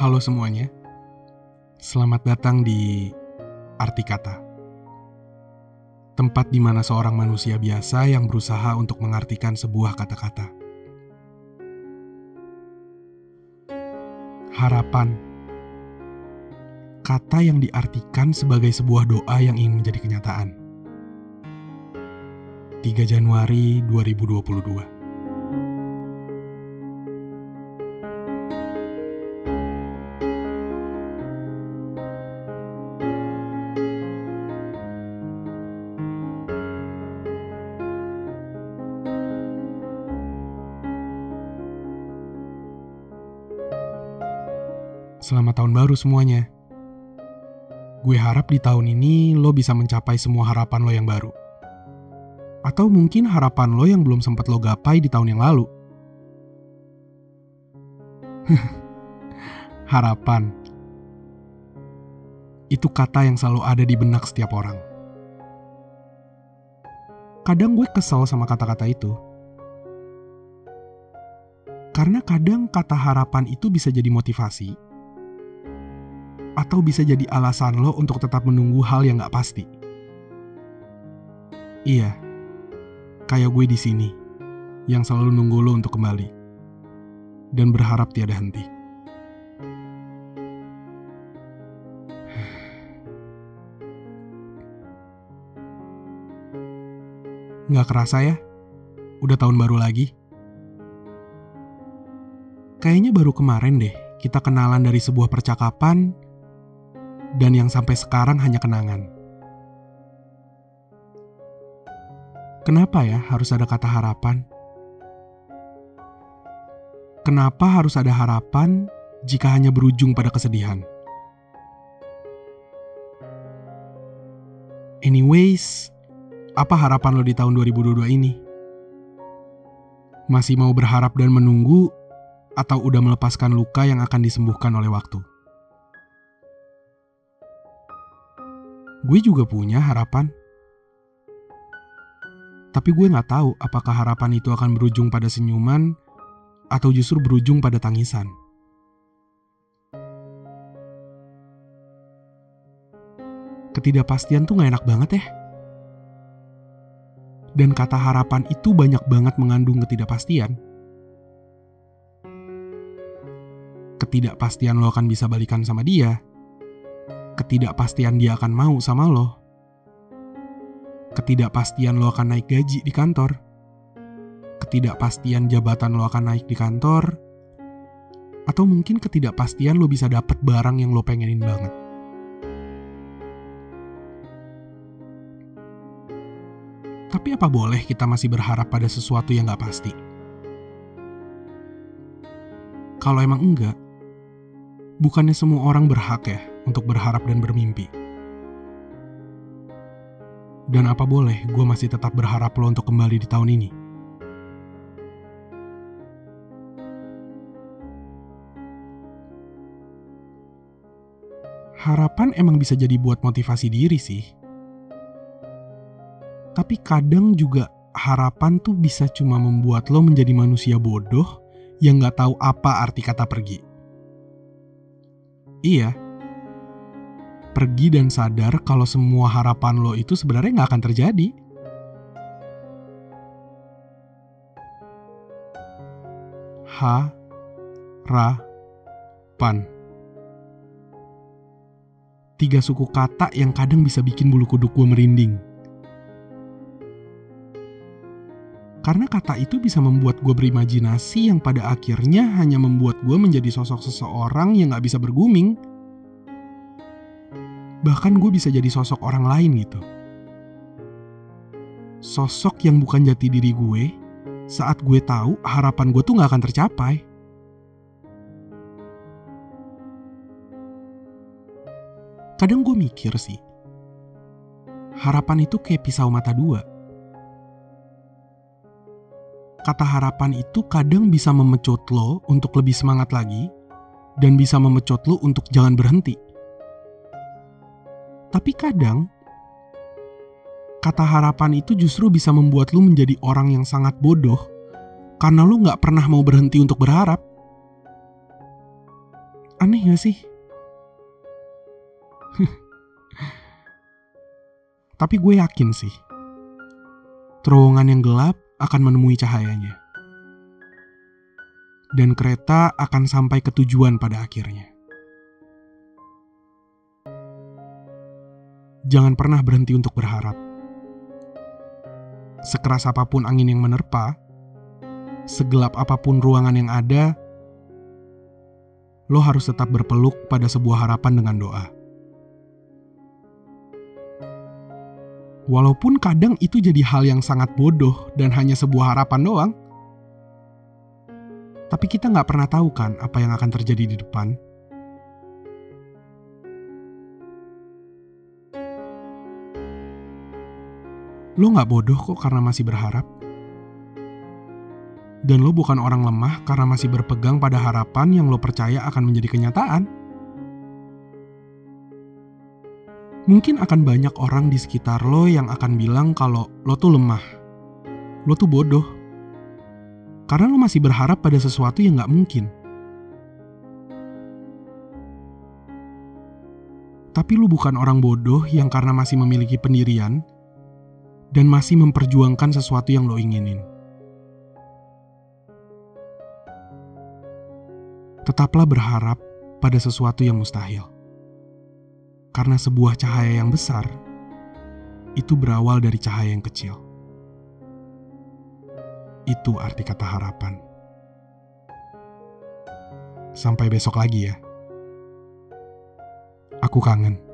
Halo semuanya, selamat datang di Arti Kata. Tempat di mana seorang manusia biasa yang berusaha untuk mengartikan sebuah kata-kata. Harapan Kata yang diartikan sebagai sebuah doa yang ingin menjadi kenyataan. 3 Januari 2022 Selamat tahun baru semuanya. Gue harap di tahun ini lo bisa mencapai semua harapan lo yang baru. Atau mungkin harapan lo yang belum sempat lo gapai di tahun yang lalu. harapan. Itu kata yang selalu ada di benak setiap orang. Kadang gue kesel sama kata-kata itu. Karena kadang kata harapan itu bisa jadi motivasi, atau bisa jadi alasan lo untuk tetap menunggu hal yang gak pasti. Iya, kayak gue di sini, yang selalu nunggu lo untuk kembali, dan berharap tiada henti. Gak kerasa ya, udah tahun baru lagi. Kayaknya baru kemarin deh kita kenalan dari sebuah percakapan dan yang sampai sekarang hanya kenangan. Kenapa ya harus ada kata harapan? Kenapa harus ada harapan jika hanya berujung pada kesedihan? Anyways, apa harapan lo di tahun 2022 ini? Masih mau berharap dan menunggu, atau udah melepaskan luka yang akan disembuhkan oleh waktu? Gue juga punya harapan. Tapi gue gak tahu apakah harapan itu akan berujung pada senyuman atau justru berujung pada tangisan. Ketidakpastian tuh gak enak banget ya. Dan kata harapan itu banyak banget mengandung ketidakpastian. Ketidakpastian lo akan bisa balikan sama dia, ketidakpastian dia akan mau sama lo, ketidakpastian lo akan naik gaji di kantor, ketidakpastian jabatan lo akan naik di kantor, atau mungkin ketidakpastian lo bisa dapet barang yang lo pengenin banget. Tapi apa boleh kita masih berharap pada sesuatu yang gak pasti? Kalau emang enggak, bukannya semua orang berhak ya untuk berharap dan bermimpi. Dan apa boleh gue masih tetap berharap lo untuk kembali di tahun ini? Harapan emang bisa jadi buat motivasi diri sih. Tapi kadang juga harapan tuh bisa cuma membuat lo menjadi manusia bodoh yang gak tahu apa arti kata pergi. Iya, pergi dan sadar kalau semua harapan lo itu sebenarnya nggak akan terjadi. Ha, ra, pan. Tiga suku kata yang kadang bisa bikin bulu kuduk gue merinding. Karena kata itu bisa membuat gue berimajinasi yang pada akhirnya hanya membuat gue menjadi sosok seseorang yang gak bisa berguming. Bahkan gue bisa jadi sosok orang lain gitu. Sosok yang bukan jati diri gue saat gue tahu harapan gue tuh gak akan tercapai. Kadang gue mikir sih, harapan itu kayak pisau mata dua kata harapan itu kadang bisa memecut lo untuk lebih semangat lagi dan bisa memecut lo untuk jangan berhenti. Tapi kadang kata harapan itu justru bisa membuat lo menjadi orang yang sangat bodoh karena lo gak pernah mau berhenti untuk berharap. Aneh gak sih? Tapi gue yakin sih, terowongan yang gelap akan menemui cahayanya. Dan kereta akan sampai ke tujuan pada akhirnya. Jangan pernah berhenti untuk berharap. Sekeras apa pun angin yang menerpa, segelap apa pun ruangan yang ada, lo harus tetap berpeluk pada sebuah harapan dengan doa. Walaupun kadang itu jadi hal yang sangat bodoh dan hanya sebuah harapan doang, tapi kita nggak pernah tahu kan apa yang akan terjadi di depan. Lo nggak bodoh kok karena masih berharap. Dan lo bukan orang lemah karena masih berpegang pada harapan yang lo percaya akan menjadi kenyataan. Mungkin akan banyak orang di sekitar lo yang akan bilang kalau lo tuh lemah. Lo tuh bodoh. Karena lo masih berharap pada sesuatu yang gak mungkin. Tapi lo bukan orang bodoh yang karena masih memiliki pendirian dan masih memperjuangkan sesuatu yang lo inginin. tetaplah berharap pada sesuatu yang mustahil. Karena sebuah cahaya yang besar itu berawal dari cahaya yang kecil. Itu arti kata harapan. Sampai besok lagi ya. Aku kangen.